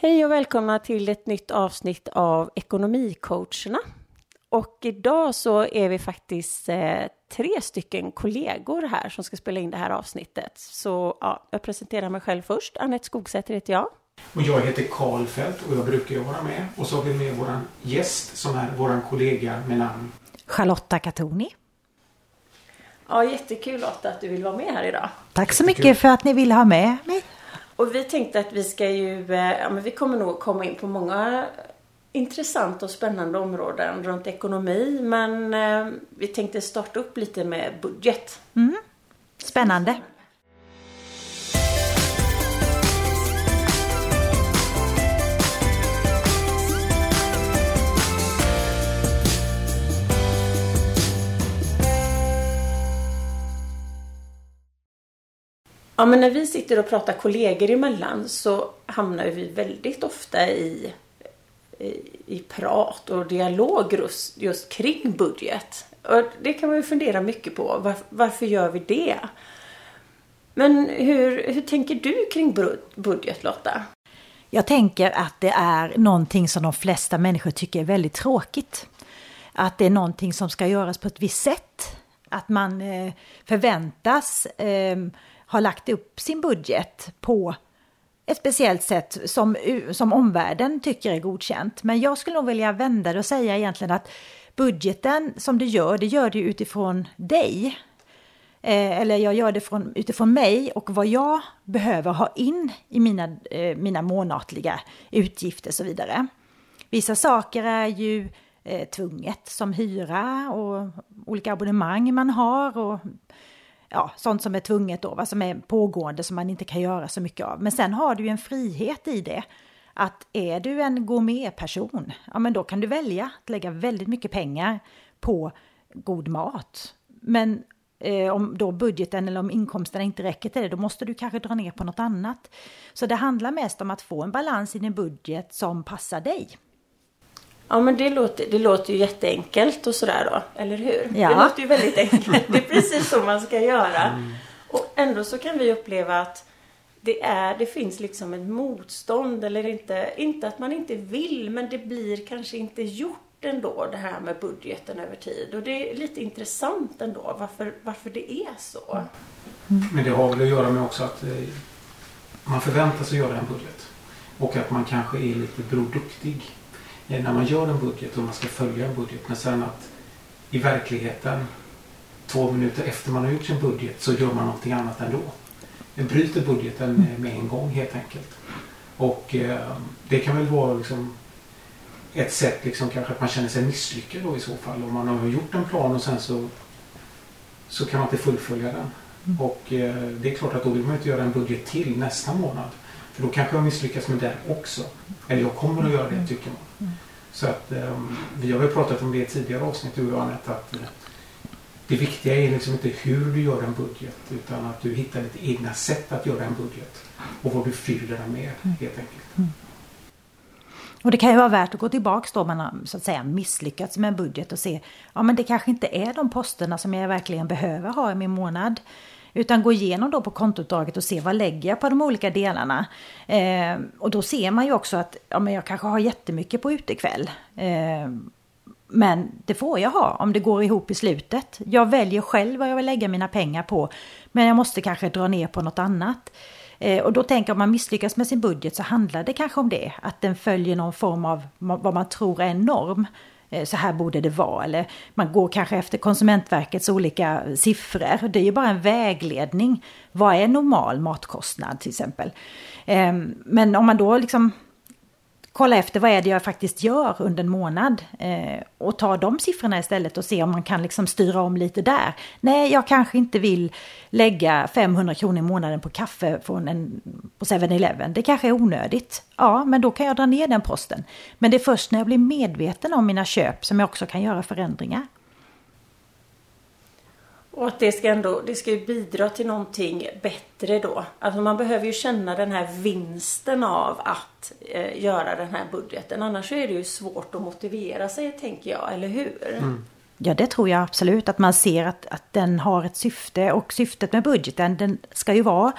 Hej och välkomna till ett nytt avsnitt av Ekonomicoacherna. Och idag så är vi faktiskt eh, tre stycken kollegor här som ska spela in det här avsnittet. Så ja, jag presenterar mig själv först. Anette Skogsäter heter jag. Och jag heter Karl Fält och jag brukar vara med. Och så har vi med vår gäst som är vår kollega med namn Charlotta Katoni. Ja, jättekul Lotta att du vill vara med här idag. Tack så mycket för att ni vill ha med mig. Och vi tänkte att vi ska ju, eh, ja men vi kommer nog komma in på många intressanta och spännande områden runt ekonomi. Men eh, vi tänkte starta upp lite med budget. Mm. Spännande. Ja, men när vi sitter och pratar kollegor emellan så hamnar vi väldigt ofta i, i, i prat och dialog just, just kring budget. Och det kan man ju fundera mycket på. Var, varför gör vi det? Men hur, hur tänker du kring budget Lotta? Jag tänker att det är någonting som de flesta människor tycker är väldigt tråkigt. Att det är någonting som ska göras på ett visst sätt. Att man eh, förväntas eh, har lagt upp sin budget på ett speciellt sätt som, som omvärlden tycker är godkänt. Men jag skulle nog vilja vända det och säga egentligen att budgeten som du gör, det gör du utifrån dig. Eh, eller jag gör det från, utifrån mig och vad jag behöver ha in i mina, eh, mina månatliga utgifter och så vidare. Vissa saker är ju eh, tvunget som hyra och olika abonnemang man har och ja, sånt som är tvunget då, vad som är pågående som man inte kan göra så mycket av. Men sen har du ju en frihet i det. Att är du en gourmetperson, ja men då kan du välja att lägga väldigt mycket pengar på god mat. Men eh, om då budgeten eller om inkomsterna inte räcker till det, då måste du kanske dra ner på något annat. Så det handlar mest om att få en balans i din budget som passar dig. Ja men det låter, det låter ju jätteenkelt och sådär då, eller hur? Ja. Det låter ju väldigt enkelt. Det är precis så man ska göra. Mm. Och ändå så kan vi uppleva att det, är, det finns liksom ett motstånd eller inte, inte att man inte vill men det blir kanske inte gjort ändå det här med budgeten över tid. Och det är lite intressant ändå varför, varför det är så. Mm. Men det har väl att göra med också att eh, man förväntar sig göra en budget. Och att man kanske är lite broduktig när man gör en budget och man ska följa en budget. Men sen att i verkligheten två minuter efter man har gjort sin budget så gör man någonting annat ändå. Den bryter budgeten med en gång helt enkelt. Och eh, det kan väl vara liksom ett sätt liksom kanske att man känner sig misslyckad då i så fall. Om man har gjort en plan och sen så, så kan man inte fullfölja den. Mm. Och eh, det är klart att då vill man inte göra en budget till nästa månad. För då kanske jag misslyckas med den också. Eller jag kommer att göra det tycker man. Mm. Så att um, vi har väl pratat om det i tidigare avsnitt du och Anette att uh, det viktiga är liksom inte hur du gör en budget utan att du hittar ditt egna sätt att göra en budget. Och vad du fyller den med mm. helt enkelt. Mm. Och det kan ju vara värt att gå tillbaks då man har så att säga misslyckats med en budget och se, ja men det kanske inte är de posterna som jag verkligen behöver ha i min månad. Utan gå igenom då på kontoutdraget och se vad lägger jag på de olika delarna. Eh, och då ser man ju också att ja, men jag kanske har jättemycket på utekväll. Eh, men det får jag ha om det går ihop i slutet. Jag väljer själv vad jag vill lägga mina pengar på. Men jag måste kanske dra ner på något annat. Eh, och då tänker jag om man misslyckas med sin budget så handlar det kanske om det. Att den följer någon form av vad man tror är en norm. Eh, så här borde det vara. Eller man går kanske efter Konsumentverkets olika siffror. Det är ju bara en vägledning. Vad är normal matkostnad till exempel? Ehm, men om man då liksom kolla efter vad är det jag faktiskt gör under en månad eh, och ta de siffrorna istället och se om man kan liksom styra om lite där. Nej, jag kanske inte vill lägga 500 kronor i månaden på kaffe från en, på 7-Eleven. Det kanske är onödigt. Ja, men då kan jag dra ner den posten. Men det är först när jag blir medveten om mina köp som jag också kan göra förändringar. Och att det ska ändå, det ska ju bidra till någonting bättre då. Alltså man behöver ju känna den här vinsten av att eh, göra den här budgeten. Annars är det ju svårt att motivera sig tänker jag, eller hur? Mm. Ja, det tror jag absolut. Att man ser att, att den har ett syfte och syftet med budgeten den ska ju vara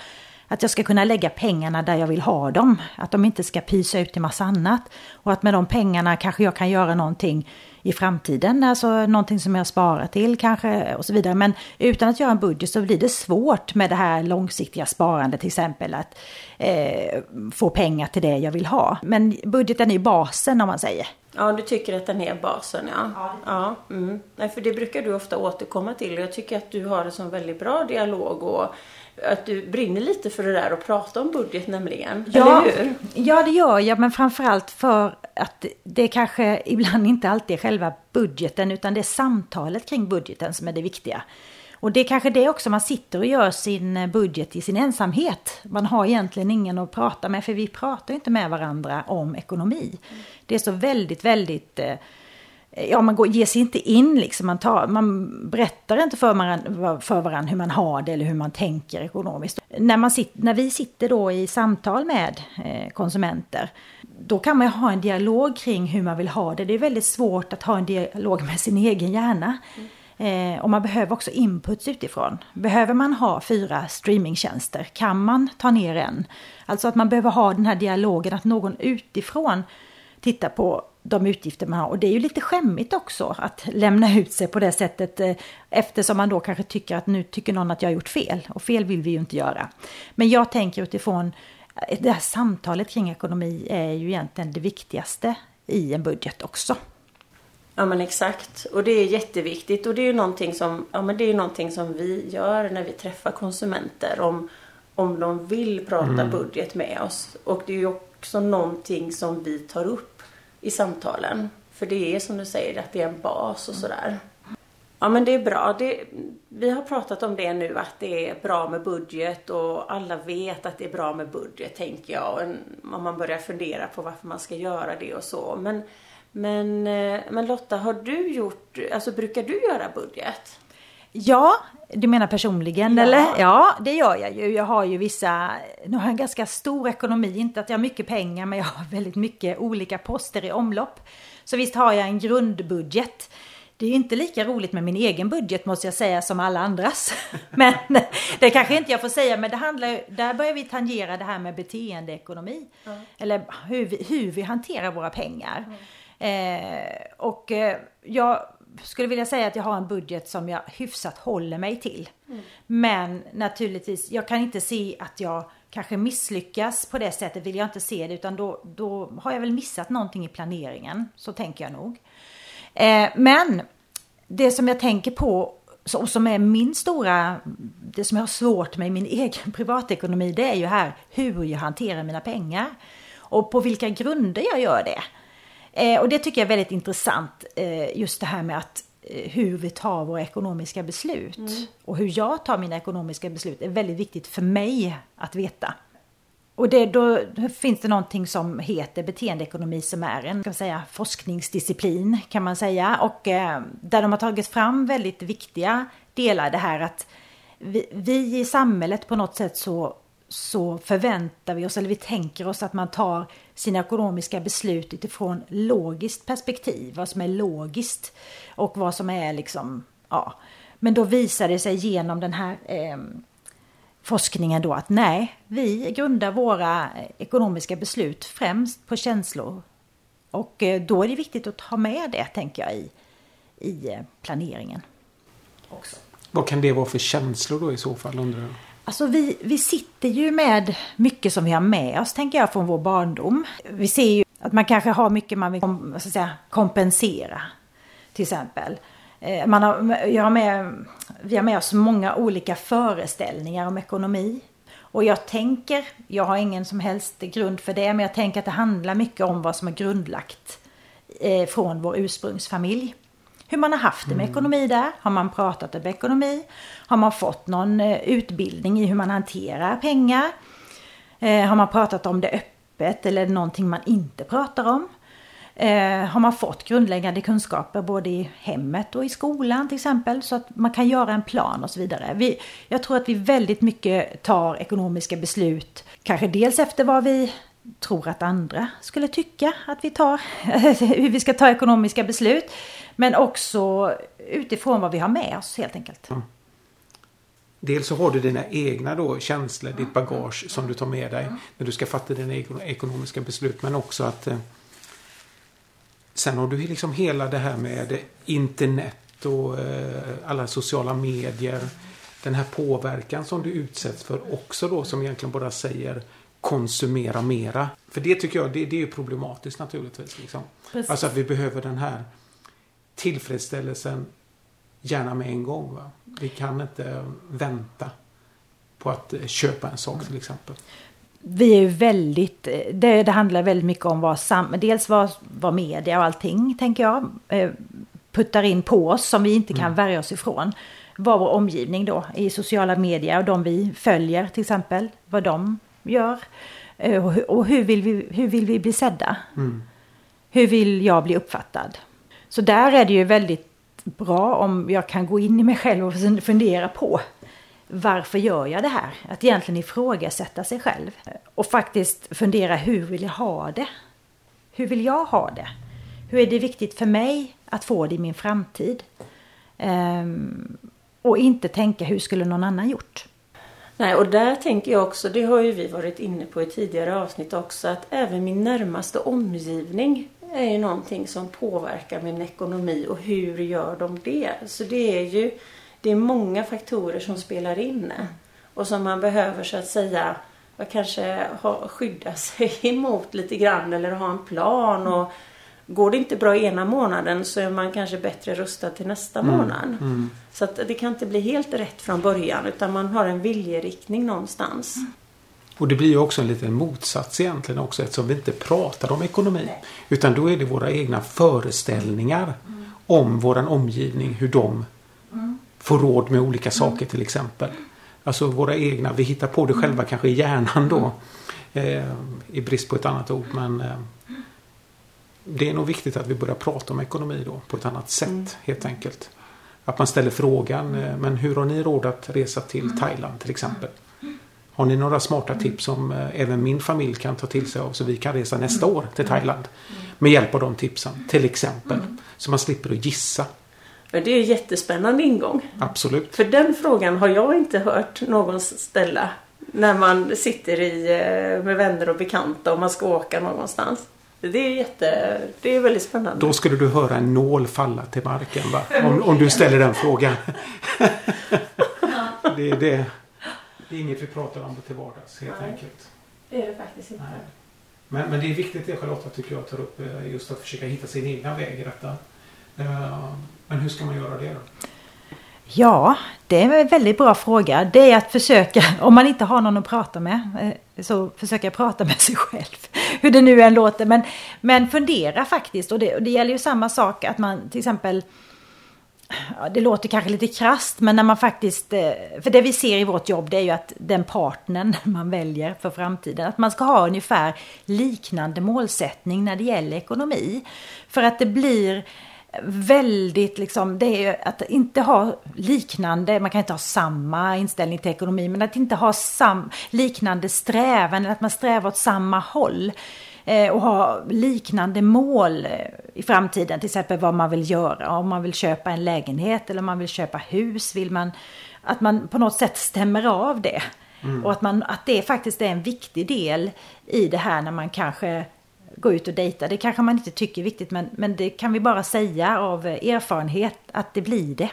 att jag ska kunna lägga pengarna där jag vill ha dem. Att de inte ska pysa ut till massa annat. Och att med de pengarna kanske jag kan göra någonting i framtiden. Alltså någonting som jag sparar till kanske och så vidare. Men utan att göra en budget så blir det svårt med det här långsiktiga sparandet till exempel. Att eh, få pengar till det jag vill ha. Men budgeten är ju basen om man säger. Ja, du tycker att den är basen, ja. Ja, ja mm. Nej, för det brukar du ofta återkomma till och jag tycker att du har en sån väldigt bra dialog och att du brinner lite för det där och prata om budget nämligen. Ja, eller hur? Ja, det gör jag, men framförallt för att det kanske ibland inte alltid är själva budgeten utan det är samtalet kring budgeten som är det viktiga. Och det är kanske det också man sitter och gör sin budget i sin ensamhet. Man har egentligen ingen att prata med för vi pratar inte med varandra om ekonomi. Det är så väldigt, väldigt eh, Ja, man går, ger sig inte in liksom. Man, tar, man berättar inte för varandra, för varandra hur man har det eller hur man tänker ekonomiskt. När, man sit, när vi sitter då i samtal med eh, konsumenter, då kan man ha en dialog kring hur man vill ha det. Det är väldigt svårt att ha en dialog med sin egen hjärna. Mm. Eh, och man behöver också inputs utifrån. Behöver man ha fyra streamingtjänster? Kan man ta ner en? Alltså att man behöver ha den här dialogen, att någon utifrån tittar på de utgifter man har. Och det är ju lite skämmigt också att lämna ut sig på det sättet eh, eftersom man då kanske tycker att nu tycker någon att jag har gjort fel. Och fel vill vi ju inte göra. Men jag tänker utifrån eh, det här samtalet kring ekonomi är ju egentligen det viktigaste i en budget också. Ja men exakt. Och det är jätteviktigt. Och det är ju någonting som, ja, men det är någonting som vi gör när vi träffar konsumenter. Om, om de vill prata mm. budget med oss. Och det är ju också någonting som vi tar upp i samtalen. För det är som du säger att det är en bas och sådär. Ja men det är bra. Det, vi har pratat om det nu att det är bra med budget och alla vet att det är bra med budget tänker jag. En, om man börjar fundera på varför man ska göra det och så. Men, men, eh, men Lotta, har du gjort, alltså brukar du göra budget? Ja, du menar personligen ja. eller? Ja, det gör jag ju. Jag har ju vissa, nu har jag en ganska stor ekonomi, inte att jag har mycket pengar men jag har väldigt mycket olika poster i omlopp. Så visst har jag en grundbudget. Det är inte lika roligt med min egen budget måste jag säga som alla andras. Men det kanske inte jag får säga, men det handlar, där börjar vi tangera det här med beteendeekonomi. Mm. Eller hur vi, hur vi hanterar våra pengar. Mm. Eh, och eh, jag skulle vilja säga att jag har en budget som jag hyfsat håller mig till. Mm. Men naturligtvis, jag kan inte se att jag kanske misslyckas på det sättet vill jag inte se det utan då, då har jag väl missat någonting i planeringen. Så tänker jag nog. Eh, men det som jag tänker på och som är min stora, det som jag har svårt med i min egen privatekonomi det är ju här hur jag hanterar mina pengar. Och på vilka grunder jag gör det. Eh, och det tycker jag är väldigt intressant, eh, just det här med att eh, hur vi tar våra ekonomiska beslut. Mm. Och hur jag tar mina ekonomiska beslut är väldigt viktigt för mig att veta. Och det, då finns det någonting som heter beteendeekonomi som är en ska säga, forskningsdisciplin kan man säga. Och eh, där de har tagit fram väldigt viktiga delar. Det här att vi, vi i samhället på något sätt så så förväntar vi oss, eller vi tänker oss att man tar sina ekonomiska beslut utifrån logiskt perspektiv, vad som är logiskt och vad som är liksom, ja. Men då visar det sig genom den här eh, forskningen då att nej, vi grundar våra eh, ekonomiska beslut främst på känslor. Och eh, då är det viktigt att ha med det, tänker jag, i, i eh, planeringen. Också. Vad kan det vara för känslor då i så fall, undrar jag? Alltså vi, vi sitter ju med mycket som vi har med oss, tänker jag, från vår barndom. Vi ser ju att man kanske har mycket man vill vad säga, kompensera, till exempel. Eh, man har, jag har med, vi har med oss många olika föreställningar om ekonomi. Och jag tänker, jag har ingen som helst grund för det, men jag tänker att det handlar mycket om vad som är grundlagt eh, från vår ursprungsfamilj hur man har haft det med mm. ekonomi där. Har man pratat om ekonomi? Har man fått någon eh, utbildning i hur man hanterar pengar? Eh, har man pratat om det öppet eller någonting man inte pratar om? Eh, har man fått grundläggande kunskaper både i hemmet och i skolan till exempel så att man kan göra en plan och så vidare. Vi, jag tror att vi väldigt mycket tar ekonomiska beslut, kanske dels efter vad vi tror att andra skulle tycka att vi tar, hur vi ska ta ekonomiska beslut. Men också utifrån vad vi har med oss helt enkelt. Mm. Dels så har du dina egna då känslor, ditt bagage som du tar med dig när du ska fatta dina ekonomiska beslut. Men också att eh, sen har du liksom hela det här med internet och eh, alla sociala medier. Den här påverkan som du utsätts för också då som egentligen bara säger konsumera mera. För det tycker jag det, det är problematiskt naturligtvis. Liksom. Alltså att vi behöver den här tillfredsställelsen gärna med en gång. Va? Vi kan inte vänta på att eh, köpa en sak till exempel. Vi är ju väldigt, eh, det, det handlar väldigt mycket om vad, sam, dels vad, vad media och allting, tänker jag, eh, puttar in på oss som vi inte kan mm. värja oss ifrån. Vad vår omgivning då i sociala medier och de vi följer till exempel, vad de gör. Och hur vill vi, hur vill vi bli sedda? Mm. Hur vill jag bli uppfattad? Så där är det ju väldigt bra om jag kan gå in i mig själv och fundera på varför gör jag det här? Att egentligen ifrågasätta sig själv. Och faktiskt fundera hur vill jag ha det? Hur vill jag ha det? Hur är det viktigt för mig att få det i min framtid? Um, och inte tänka hur skulle någon annan gjort? Nej, och där tänker jag också, det har ju vi varit inne på i tidigare avsnitt också, att även min närmaste omgivning är ju någonting som påverkar min ekonomi och hur gör de det? Så det är ju det är många faktorer som spelar in och som man behöver så att säga kanske ha, skydda sig emot lite grann eller ha en plan och Går det inte bra ena månaden så är man kanske bättre rustad till nästa mm. månad. Mm. Så att det kan inte bli helt rätt från början utan man har en viljeriktning någonstans. Och det blir ju också en liten motsats egentligen också eftersom vi inte pratar om ekonomi. Nej. Utan då är det våra egna föreställningar mm. om våran omgivning, hur de mm. får råd med olika saker till exempel. Alltså våra egna, vi hittar på det själva mm. kanske i hjärnan då. Eh, I brist på ett annat ord men eh, det är nog viktigt att vi börjar prata om ekonomi då på ett annat sätt mm. helt enkelt. Att man ställer frågan, eh, men hur har ni råd att resa till Thailand till exempel? Har ni några smarta tips som eh, även min familj kan ta till sig av så vi kan resa nästa år till Thailand? Med hjälp av de tipsen till exempel. Så man slipper att gissa. Men det är en jättespännande ingång. Absolut. För den frågan har jag inte hört någon ställa. När man sitter i, eh, med vänner och bekanta och man ska åka någonstans. Det är, jätte, det är väldigt spännande. Då skulle du höra en nål falla till marken va? Om, om du ställer den frågan. det, det, det är inget vi pratar om till vardags helt Nej, enkelt. Det är det faktiskt inte. Nej. Men, men det är viktigt det Charlotta tycker jag tar upp eh, just att försöka hitta sin egna väg i detta. Eh, men hur ska man göra det då? Ja, det är en väldigt bra fråga. Det är att försöka, om man inte har någon att prata med, eh, så försöka prata med sig själv. Hur det nu än låter. Men, men fundera faktiskt. Och det, och det gäller ju samma sak att man till exempel ja, det låter kanske lite krast, men när man faktiskt... Eh, för det vi ser i vårt jobb det är ju att den partnern man väljer för framtiden, att man ska ha ungefär liknande målsättning när det gäller ekonomi. För att det blir väldigt liksom, det är att inte ha liknande, man kan inte ha samma inställning till ekonomi, men att inte ha sam, liknande strävan, att man strävar åt samma håll. Eh, och ha liknande mål eh, i framtiden. Till exempel vad man vill göra. Om man vill köpa en lägenhet eller om man vill köpa hus. Vill man, att man på något sätt stämmer av det. Mm. Och att, man, att det faktiskt är en viktig del i det här när man kanske gå ut och dejta. Det kanske man inte tycker är viktigt men, men det kan vi bara säga av erfarenhet att det blir det.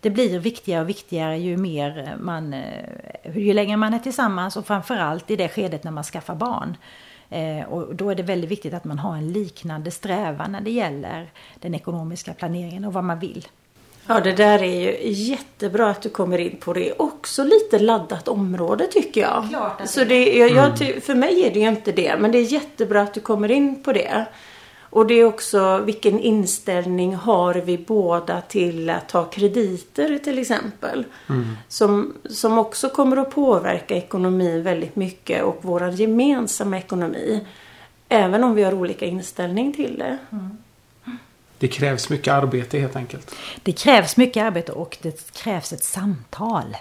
Det blir viktigare och viktigare ju mer man, eh, ju längre man är tillsammans och framförallt i det skedet när man skaffar barn. Eh, och då är det väldigt viktigt att man har en liknande strävan när det gäller den ekonomiska planeringen och vad man vill. Ja, det där är ju jättebra att du kommer in på det. Också lite laddat område tycker jag. Klart Så det, jag, jag, mm. för mig är det ju inte det, men det är jättebra att du kommer in på det. Och det är också vilken inställning har vi båda till att ta krediter till exempel. Mm. Som, som också kommer att påverka ekonomin väldigt mycket och vår gemensamma ekonomi. Även om vi har olika inställning till det. Mm. Det krävs mycket arbete helt enkelt. Det krävs mycket arbete och det krävs ett samtal.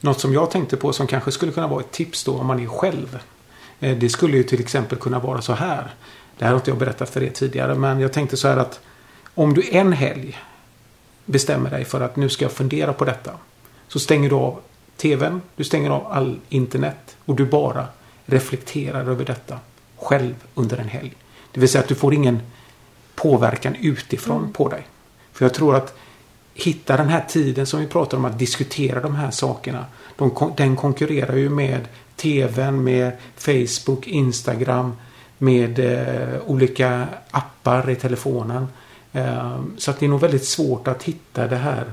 Något som jag tänkte på som kanske skulle kunna vara ett tips då om man är själv. Eh, det skulle ju till exempel kunna vara så här. Det här har inte jag berättat för er tidigare men jag tänkte så här att om du en helg bestämmer dig för att nu ska jag fundera på detta. så stänger du av TVn, du stänger av all internet och du bara reflekterar över detta själv under en helg. Det vill säga att du får ingen påverkan utifrån mm. på dig. För jag tror att hitta den här tiden som vi pratar om att diskutera de här sakerna. De, den konkurrerar ju med TVn, med Facebook, Instagram, med eh, olika appar i telefonen. Eh, så att det är nog väldigt svårt att hitta det här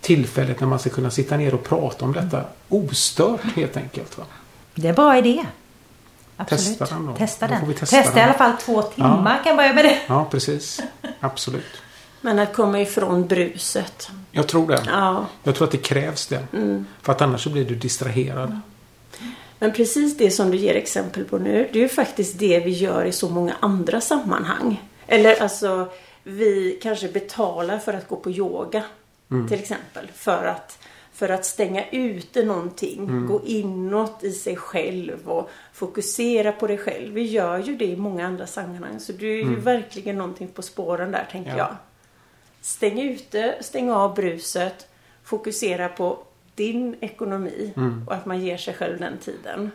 tillfället när man ska kunna sitta ner och prata om detta ostört helt enkelt. Va? Det är en bra idé. Absolut. Testa den då. Testa den. testa, testa i alla fall två timmar ja. kan börja med det. Ja, precis. Absolut. Men att komma ifrån bruset. Jag tror det. Ja. Jag tror att det krävs det. Mm. För att annars så blir du distraherad. Mm. Men precis det som du ger exempel på nu, det är ju faktiskt det vi gör i så många andra sammanhang. Eller alltså, vi kanske betalar för att gå på yoga. Mm. Till exempel. För att, för att stänga ute någonting. Mm. Gå inåt i sig själv och fokusera på dig själv. Vi gör ju det i många andra sammanhang. Så du är mm. ju verkligen någonting på spåren där tänker ja. jag. Stäng ute, stäng av bruset. Fokusera på din ekonomi mm. och att man ger sig själv den tiden.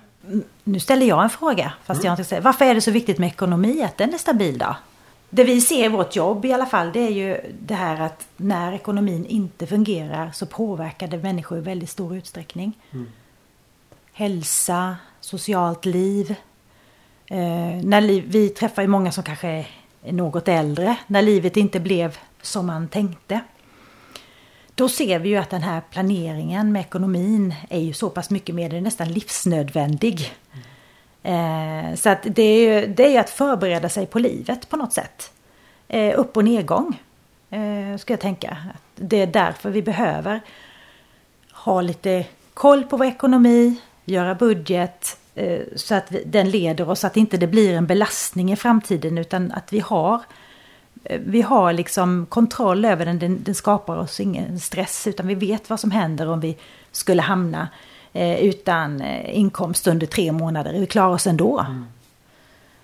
Nu ställer jag en fråga, fast mm. jag inte säger. Varför är det så viktigt med ekonomi, att den är stabil då? Det vi ser i vårt jobb i alla fall, det är ju det här att när ekonomin inte fungerar så påverkar det människor i väldigt stor utsträckning. Mm. Hälsa, socialt liv. Eh, när li vi träffar ju många som kanske är något äldre, när livet inte blev som man tänkte. Då ser vi ju att den här planeringen med ekonomin är ju så pass mycket mer, den är nästan livsnödvändig. Eh, så att det är ju det är att förbereda sig på livet på något sätt. Eh, upp och nedgång, eh, ska jag tänka. Det är därför vi behöver ha lite koll på vår ekonomi, göra budget, eh, så att vi, den leder oss, att inte det blir en belastning i framtiden utan att vi har eh, vi har liksom kontroll över den, den, den, skapar oss ingen stress utan vi vet vad som händer om vi skulle hamna eh, utan eh, inkomst under tre månader. Vi klarar oss ändå. Mm.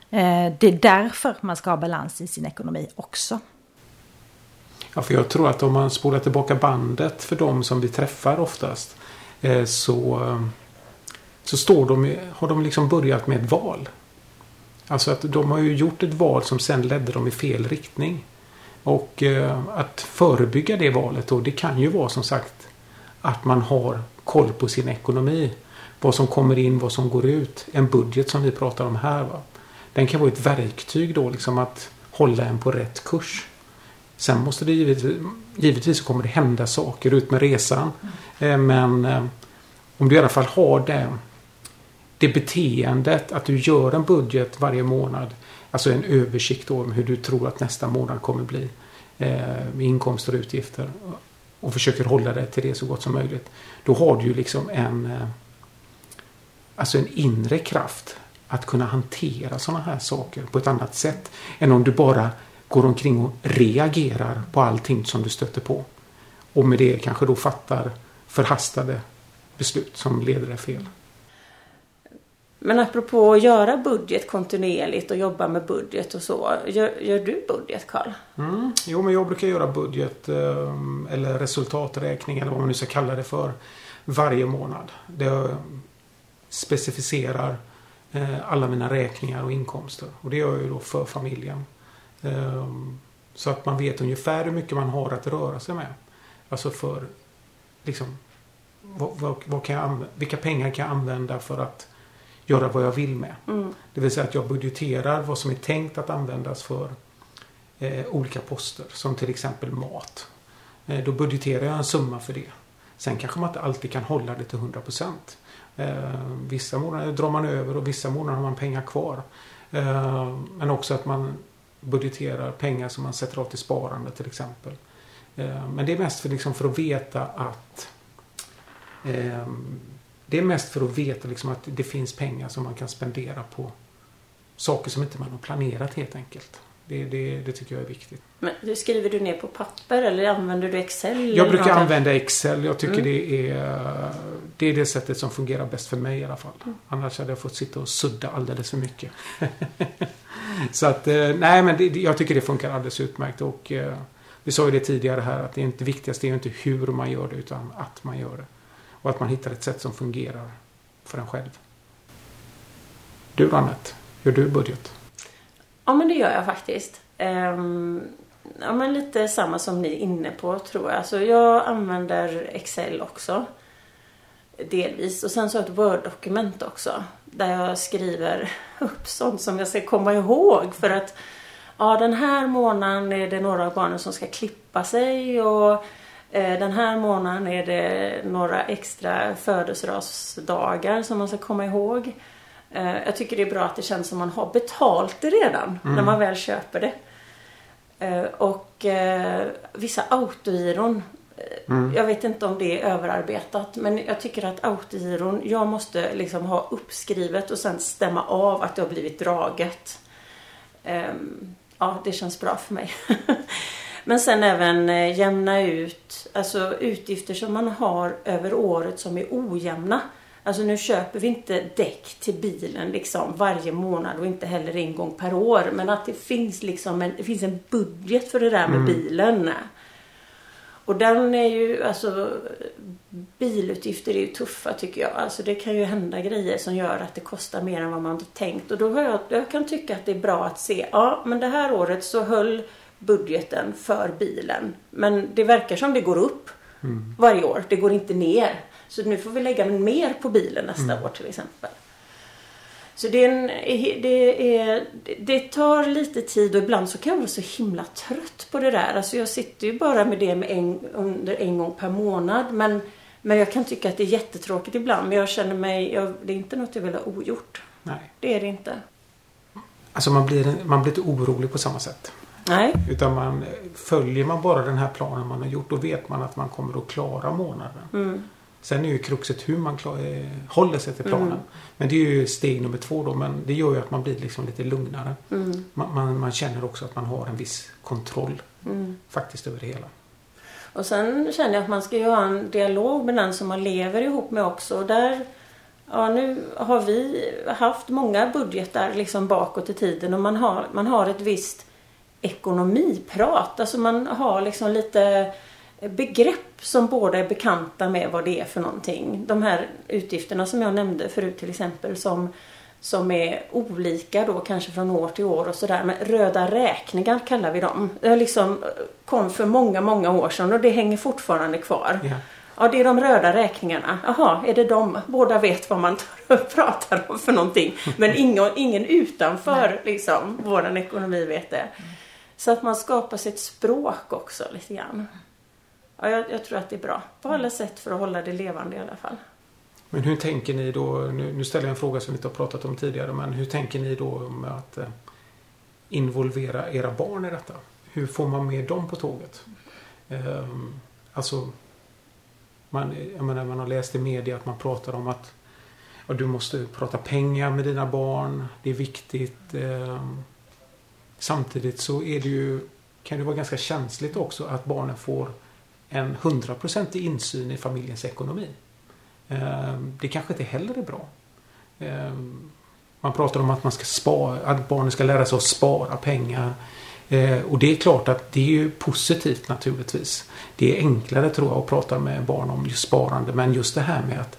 Eh, det är därför man ska ha balans i sin ekonomi också. Ja, för jag tror att om man spolar tillbaka bandet för de som vi träffar oftast eh, så, så står de, har de liksom börjat med ett val. Alltså att de har ju gjort ett val som sen ledde dem i fel riktning. Och eh, att förebygga det valet då, det kan ju vara som sagt att man har koll på sin ekonomi. Vad som kommer in, vad som går ut. En budget som vi pratar om här. Va? Den kan vara ett verktyg då liksom att hålla en på rätt kurs. Sen måste det givetvis, givetvis kommer det hända saker ut med resan. Mm. Men eh, om du i alla fall har det, det beteendet att du gör en budget varje månad. Alltså en översikt om hur du tror att nästa månad kommer bli. Eh, med inkomster och utgifter och försöker hålla dig till det så gott som möjligt. Då har du ju liksom en eh, alltså en inre kraft att kunna hantera sådana här saker på ett annat sätt än om du bara går omkring och reagerar på allting som du stöter på. Och med det kanske då fattar förhastade beslut som leder dig fel. Men apropå att göra budget kontinuerligt och jobba med budget och så. Gör, gör du budget Karl? Mm, jo men jag brukar göra budget ehm, eller resultaträkning eller vad man nu ska kalla det för. Varje månad. Det specificerar eh, alla mina räkningar och inkomster. Och det gör jag ju då för familjen. Ehm, så att man vet ungefär hur mycket man har att röra sig med. Alltså för liksom vad, vad, vad kan jag, vilka pengar kan jag använda för att göra vad jag vill med. Mm. Det vill säga att jag budgeterar vad som är tänkt att användas för eh, olika poster. Som till exempel mat. Eh, då budgeterar jag en summa för det. Sen kanske man inte alltid kan hålla det till 100%. Eh, vissa månader drar man över och vissa månader har man pengar kvar. Eh, men också att man budgeterar pengar som man sätter av till sparande till exempel. Eh, men det är mest för, liksom, för att veta att eh, det är mest för att veta liksom att det finns pengar som man kan spendera på saker som inte man har planerat helt enkelt. Det, det, det tycker jag är viktigt. Men skriver du ner på papper eller använder du Excel? Jag brukar använda Excel. Jag tycker mm. det, är, det är det sättet som fungerar bäst för mig i alla fall. Mm. Annars hade jag fått sitta och sudda alldeles för mycket. Så att, eh, nej men det, jag tycker det funkar alldeles utmärkt. Och, eh, Vi sa ju det tidigare här att det inte viktigaste är inte hur man gör det utan att man gör det. Och att man hittar ett sätt som fungerar för en själv. Du då Anette, gör du budget? Ja men det gör jag faktiskt. Ehm, ja men lite samma som ni är inne på tror jag. Så jag använder Excel också. Delvis. Och sen så har jag ett Word-dokument också. Där jag skriver upp sånt som jag ska komma ihåg. För att ja, den här månaden är det några av barnen som ska klippa sig. Och den här månaden är det några extra födelsedagsdagar som man ska komma ihåg. Eh, jag tycker det är bra att det känns som man har betalt det redan mm. när man väl köper det. Eh, och eh, vissa autogiron Mm. Jag vet inte om det är överarbetat men jag tycker att autogiron, jag måste liksom ha uppskrivet och sen stämma av att det har blivit draget. Um, ja, det känns bra för mig. men sen även eh, jämna ut, alltså utgifter som man har över året som är ojämna. Alltså nu köper vi inte däck till bilen liksom varje månad och inte heller en gång per år. Men att det finns liksom en, det finns en budget för det där med mm. bilen. Och den är ju, alltså bilutgifter är ju tuffa tycker jag. Alltså det kan ju hända grejer som gör att det kostar mer än vad man tänkt. Och då har jag, jag kan tycka att det är bra att se, ja men det här året så höll budgeten för bilen. Men det verkar som det går upp mm. varje år. Det går inte ner. Så nu får vi lägga mer på bilen nästa mm. år till exempel. Så det, är en, det, är, det tar lite tid och ibland så kan jag vara så himla trött på det där. Alltså jag sitter ju bara med det med en, under en gång per månad. Men, men jag kan tycka att det är jättetråkigt ibland. Men jag känner mig, jag, det är inte något jag vill ha ogjort. Nej. Det är det inte. Alltså man blir, man blir inte orolig på samma sätt. Nej. Utan man, följer man bara den här planen man har gjort då vet man att man kommer att klara månaden. Mm. Sen är ju kruxet hur man klar, eh, håller sig till planen. Mm. Men det är ju steg nummer två då. Men det gör ju att man blir liksom lite lugnare. Mm. Man, man, man, känner också att man har en viss kontroll mm. faktiskt över det hela. Och sen känner jag att man ska ju ha en dialog med den som man lever ihop med också. Och där, ja nu har vi haft många budgetar liksom bakåt i tiden och man har, man har ett visst ekonomiprat. Alltså man har liksom lite begrepp som båda är bekanta med vad det är för någonting. De här utgifterna som jag nämnde förut till exempel som, som är olika då kanske från år till år och sådär. Men röda räkningar kallar vi dem. Det liksom kom för många, många år sedan och det hänger fortfarande kvar. Yeah. Ja, det är de röda räkningarna. Jaha, är det de? Båda vet vad man pratar om för någonting. Men ingen, ingen utanför liksom, vår ekonomi vet det. Så att man skapar sitt språk också lite grann. Ja, jag, jag, tror att det är bra. På alla sätt för att hålla det levande i alla fall. Men hur tänker ni då? Nu, nu ställer jag en fråga som vi inte har pratat om tidigare. Men hur tänker ni då med att eh, involvera era barn i detta? Hur får man med dem på tåget? Eh, alltså, man, jag menar, man har läst i media att man pratar om att ja, du måste prata pengar med dina barn. Det är viktigt. Eh, samtidigt så är det ju, kan det vara ganska känsligt också att barnen får en hundraprocentig insyn i familjens ekonomi. Ehm, det kanske inte heller är bra. Ehm, man pratar om att man ska spara, att barnen ska lära sig att spara pengar. Ehm, och det är klart att det är ju positivt naturligtvis. Det är enklare tror jag att prata med barn om just sparande men just det här med att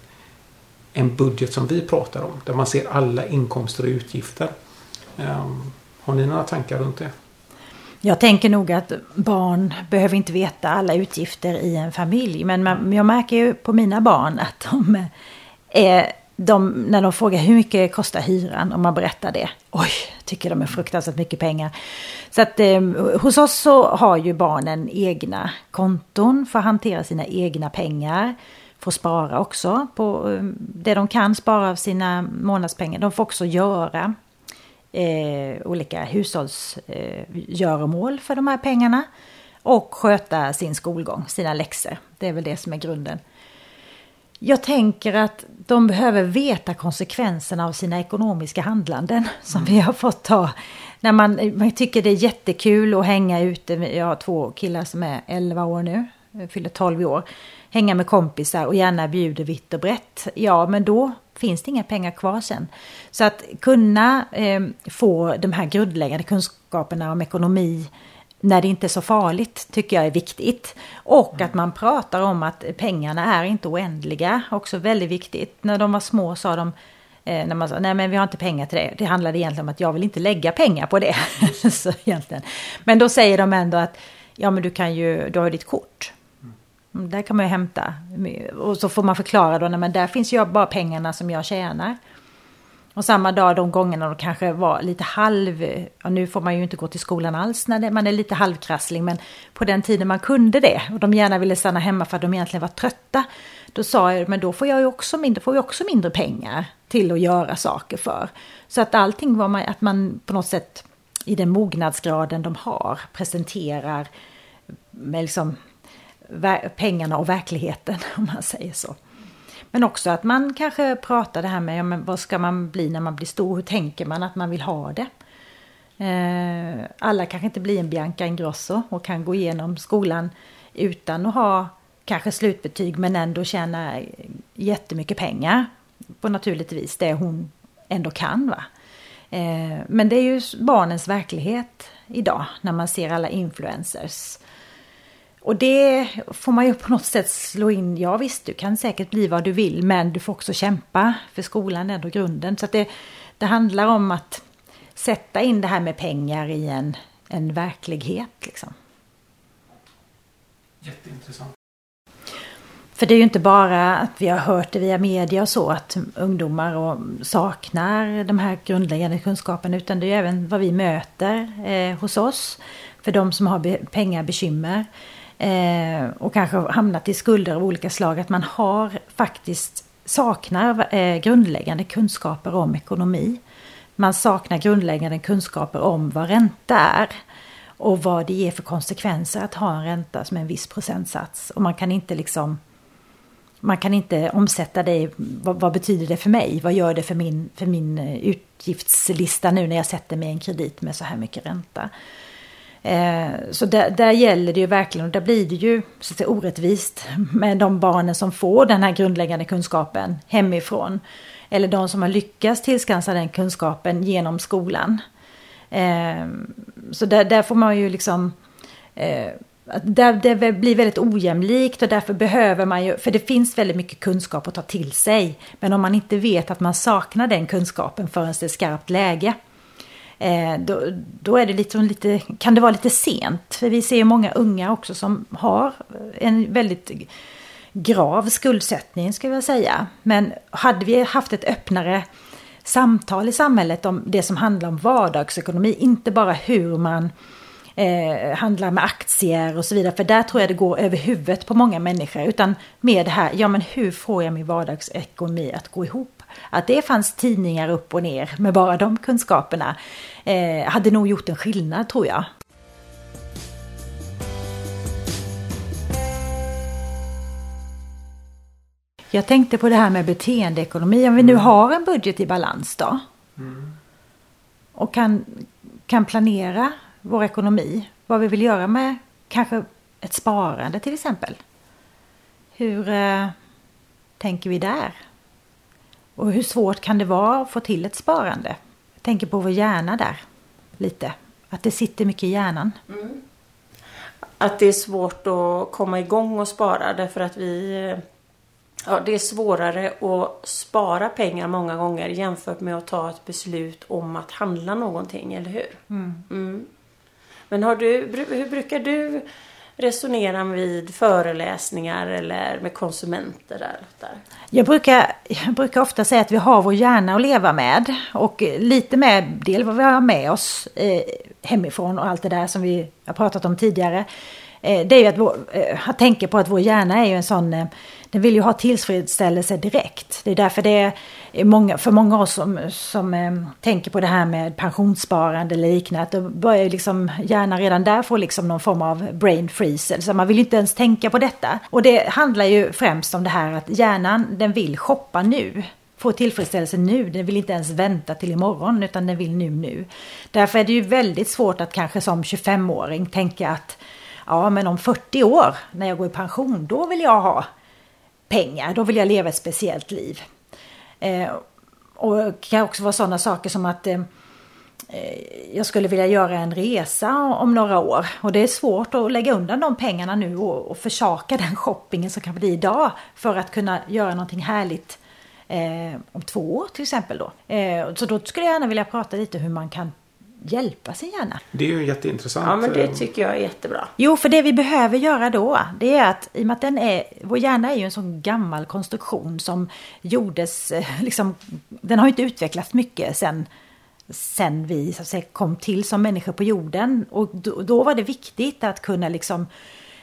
en budget som vi pratar om där man ser alla inkomster och utgifter. Har ni några tankar runt det? Jag tänker nog att barn behöver inte veta alla utgifter i en familj. Men man, jag märker ju på mina barn att de är de, när de frågar hur mycket kostar hyran, om man berättar det, oj, tycker de är fruktansvärt mycket pengar. Så att eh, hos oss så har ju barnen egna konton för att hantera sina egna pengar. Får spara också på eh, det de kan spara av sina månadspengar. De får också göra eh, olika hushållsgöromål eh, för de här pengarna. Och sköta sin skolgång, sina läxor. Det är väl det som är grunden. Jag tänker att de behöver veta konsekvenserna av sina ekonomiska handlanden som vi har fått ta. När man, man tycker det är jättekul att hänga ute, jag har två killar som är 11 år nu, fyller 12 år. Hänga med kompisar och gärna bjuder vitt och brett. Ja, men då finns det inga pengar kvar sen. Så att kunna eh, få de här grundläggande kunskaperna om ekonomi när det inte är så farligt tycker jag är viktigt. Och att man pratar om att pengarna är inte oändliga, också väldigt viktigt. När de var små sa de eh, när man sa nej men vi har inte pengar till det. Det handlade egentligen om att jag vill inte lägga pengar på det. så egentligen. Men då säger de ändå att ja men du kan ju, du har ju ditt kort. Mm, där kan man ju hämta. Och så får man förklara då, nej men där finns ju bara pengarna som jag tjänar. Och samma dag de gångerna de kanske var lite halv, och nu får man ju inte gå till skolan alls när det, man är lite halvkrasslig, men på den tiden man kunde det och de gärna ville stanna hemma för att de egentligen var trötta. Då sa jag, men då får jag ju också mindre, får jag också mindre pengar till att göra saker för. Så att allting var man, att man på något sätt i den mognadsgraden de har presenterar med liksom pengarna och verkligheten om man säger så. Men också att man kanske pratar det här med ja, men vad ska man bli när man blir stor? Hur tänker man att man vill ha det? Eh, alla kanske inte blir en Bianca Ingrosso och kan gå igenom skolan utan att ha kanske slutbetyg men ändå tjäna jättemycket pengar på naturligt vis, det hon ändå kan. Va? Eh, men det är ju barnens verklighet idag när man ser alla influencers och det får man ju på något sätt slå in. Ja visst, du kan säkert bli vad du vill, men du får också kämpa. För skolan är ändå grunden. Så det, det handlar om att sätta in det här med pengar i en, en verklighet. Liksom. Jätteintressant. För det är ju inte bara att vi har hört det via media och så att ungdomar och saknar de här grundläggande kunskaperna utan det är ju även vad vi möter eh, hos oss. För de som har be pengabekymmer. Eh, och kanske hamnat i skulder av olika slag. Att man har faktiskt saknar eh, grundläggande kunskaper om ekonomi. Man saknar grundläggande kunskaper om vad ränta är. Och vad det ger för konsekvenser att ha en ränta som är en viss procentsats. Och man kan inte liksom man kan inte omsätta det vad, vad, betyder det för mig? Vad gör det för min, för min eh, utgiftslista nu när jag sätter mig en kredit med så här mycket ränta? Eh, så där, där, gäller det ju verkligen, och där blir det ju så att säga, orättvist med de barnen som får den här grundläggande kunskapen hemifrån. Eller de som har lyckats tillskansa den kunskapen genom skolan. Eh, så där, där, får man ju liksom... Eh, där, det blir väldigt ojämlikt och därför behöver man ju, för det finns väldigt mycket kunskap att ta till sig. Men om man inte vet att man saknar den kunskapen förrän det är skarpt läge, Eh, då, då är det liksom lite, kan det vara lite sent. För vi ser många unga också som har en väldigt grav skuldsättning ska jag säga. Men hade vi haft ett öppnare samtal i samhället om det som handlar om vardagsekonomi, inte bara hur man eh, handlar med aktier och så vidare. För där tror jag det går över huvudet på många människor. Utan mer det här, ja men hur får jag min vardagsekonomi att gå ihop? Att det fanns tidningar upp och ner med bara de kunskaperna eh, hade nog gjort en skillnad tror jag. Jag tänkte på det här med beteendeekonomi. Om vi nu mm. har en budget i balans då. Mm. Och kan, kan planera vår ekonomi. Vad vi vill göra med kanske ett sparande till exempel. Hur eh, tänker vi där? Och hur svårt kan det vara att få till ett sparande? Jag tänker på vår hjärna där lite. Att det sitter mycket i hjärnan. Mm. Att det är svårt att komma igång och spara därför att vi Ja, det är svårare att spara pengar många gånger jämfört med att ta ett beslut om att handla någonting, eller hur? Mm. Mm. Men har du, hur brukar du resonera vid föreläsningar eller med konsumenter där? där? Jag, brukar, jag brukar ofta säga att vi har vår hjärna att leva med och lite med del vad vi har med oss eh, hemifrån och allt det där som vi har pratat om tidigare. Eh, det är ju att, vår, eh, att tänka på att vår hjärna är ju en sån eh, den vill ju ha tillfredsställelse direkt. Det är därför det är många, för många av oss som, som eh, tänker på det här med pensionssparande eller liknande, att då börjar ju liksom hjärnan redan där få liksom någon form av brain freeze. Så man vill ju inte ens tänka på detta. Och det handlar ju främst om det här att hjärnan den vill shoppa nu få tillfredsställelse nu. Den vill inte ens vänta till imorgon utan den vill nu nu. Därför är det ju väldigt svårt att kanske som 25-åring tänka att ja men om 40 år när jag går i pension då vill jag ha pengar. Då vill jag leva ett speciellt liv. Eh, och det kan också vara sådana saker som att eh, eh, jag skulle vilja göra en resa om några år och det är svårt att lägga undan de pengarna nu och, och försaka den shoppingen som kan bli idag för att kunna göra någonting härligt eh, om två år till exempel då. Eh, så då skulle jag gärna vilja prata lite hur man kan hjälpa sin hjärna. Det är ju jätteintressant. Ja, men det tycker jag är jättebra. Jo, för det vi behöver göra då, det är att i och med att den är, vår hjärna är ju en sån gammal konstruktion som gjordes, eh, liksom, den har ju inte utvecklats mycket sen sen vi så att säga, kom till som människor på jorden. Och då, då var det viktigt att kunna liksom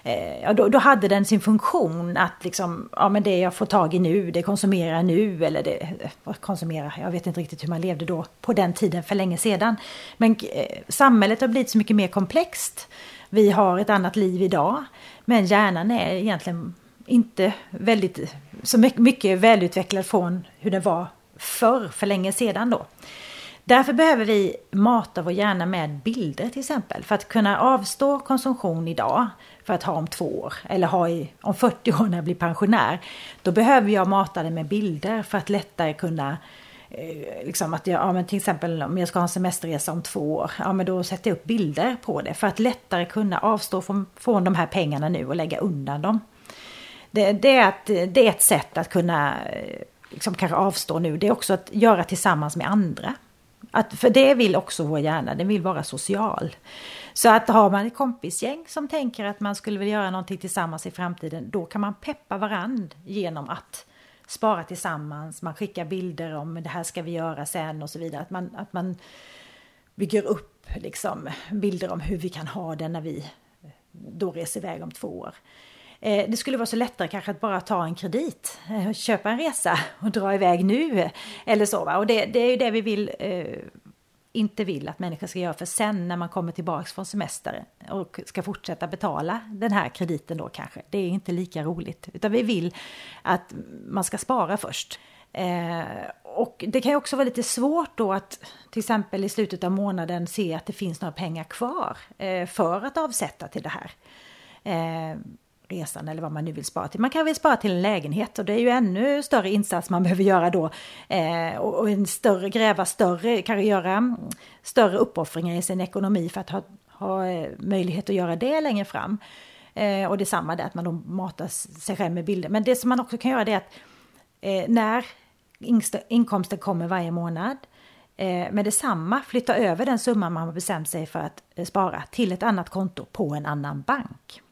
eh, ja, då, då, hade den sin funktion att liksom, ja men det jag får tag i nu, det konsumerar nu eller det, eh, konsumera, konsumerar, jag vet inte riktigt hur man levde då på den tiden för länge sedan. Men eh, samhället har blivit så mycket mer komplext. Vi har ett annat liv idag, men hjärnan är egentligen inte väldigt, så mycket, mycket välutvecklad från hur den var förr, för länge sedan då. Därför behöver vi mata vår hjärna med bilder till exempel. För att kunna avstå konsumtion idag för att ha om två år eller ha i, om 40 år när jag blir pensionär. Då behöver jag mata det med bilder för att lättare kunna eh, Liksom att jag, ja, men till exempel om jag ska ha en semesterresa om två år, ja men då sätter jag upp bilder på det för att lättare kunna avstå från, från de här pengarna nu och lägga undan dem. Det, det, är, att, det är ett sätt att kunna eh, liksom kanske avstå nu, det är också att göra tillsammans med andra. Att, för det vill också vår hjärna, den vill vara social. Så att har man ett kompisgäng som tänker att man skulle vilja göra någonting tillsammans i framtiden, då kan man peppa varandra genom att spara tillsammans, man skickar bilder om det här ska vi göra sen och så vidare. Att man, att man bygger upp liksom, bilder om hur vi kan ha det när vi då reser iväg om två år. Eh, det skulle vara så lättare kanske att bara ta en kredit, eh, köpa en resa och dra iväg nu. Eller så. Va? Och det, det är ju det vi vill, eh, inte vill att människor ska göra för sen när man kommer tillbaks från semester och ska fortsätta betala den här krediten då kanske. Det är inte lika roligt. Utan vi vill att man ska spara först. Eh, och det kan ju också vara lite svårt då att till exempel i slutet av månaden se att det finns några pengar kvar eh, för att avsätta till det här. Eh, Resan eller vad man nu vill spara till. Man kan väl spara till en lägenhet och det är ju ännu större insats man behöver göra då. Eh, och, och, en större, gräva större, kanske göra mm, större uppoffringar i sin ekonomi för att ha, ha eh, möjlighet att göra det längre fram. Eh, och detsamma där att man då matar sig själv med bilder. Men det som man också kan göra det är att eh, när inkomsten kommer varje månad eh, med detsamma flytta över den summa man har bestämt sig för att eh, spara till ett annat konto på en annan bank.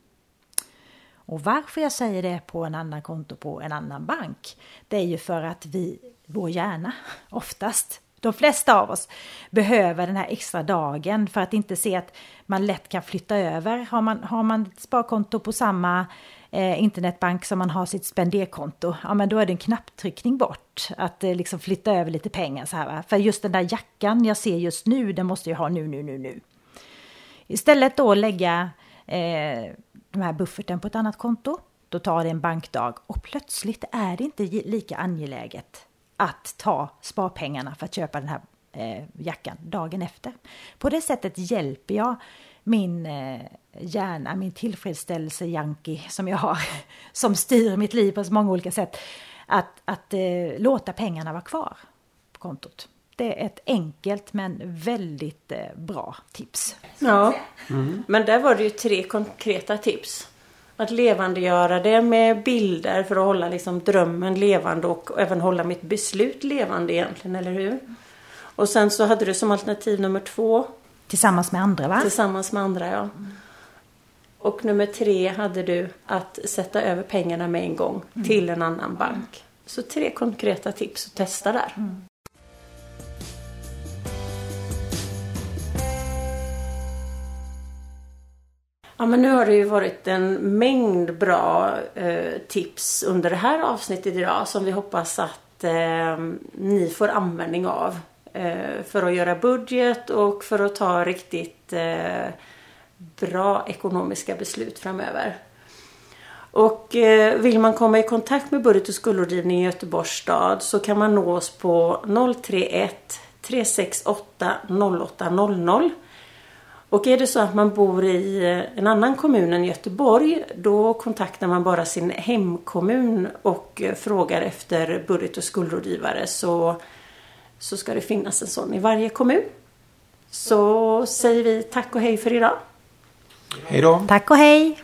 Och varför jag säger det på en annan konto på en annan bank, det är ju för att vi, vår hjärna, oftast, de flesta av oss, behöver den här extra dagen för att inte se att man lätt kan flytta över. Har man, har man ett sparkonto på samma eh, internetbank som man har sitt spenderkonto, ja men då är det en knapptryckning bort. Att eh, liksom flytta över lite pengar så här. Va? För just den där jackan jag ser just nu, den måste jag ha nu, nu, nu, nu. Istället då lägga eh, de här bufferten på ett annat konto. Då tar det en bankdag och plötsligt är det inte lika angeläget att ta sparpengarna för att köpa den här eh, jackan dagen efter. På det sättet hjälper jag min eh, hjärna, min tillfredsställelse janki som jag har, som styr mitt liv på så många olika sätt, att, att eh, låta pengarna vara kvar på kontot. Det är ett enkelt men väldigt eh, bra tips. Ja, mm. men där var det ju tre konkreta tips. Att levandegöra det med bilder för att hålla liksom drömmen levande och även hålla mitt beslut levande egentligen, eller hur? Och sen så hade du som alternativ nummer två. Tillsammans med andra va? Tillsammans med andra ja. Och nummer tre hade du att sätta över pengarna med en gång mm. till en annan bank. Så tre konkreta tips att testa där. Mm. Ja men nu har det ju varit en mängd bra eh, tips under det här avsnittet idag som vi hoppas att eh, ni får användning av. Eh, för att göra budget och för att ta riktigt eh, bra ekonomiska beslut framöver. Och eh, vill man komma i kontakt med budget och skuldrådgivning i Göteborgs stad så kan man nå oss på 031 368 0800 och är det så att man bor i eh, en annan kommun än Göteborg då kontaktar man bara sin hemkommun och eh, frågar efter budget och skuldrådgivare så, så ska det finnas en sån i varje kommun. Så säger vi tack och hej för idag. Hej då! Tack och hej!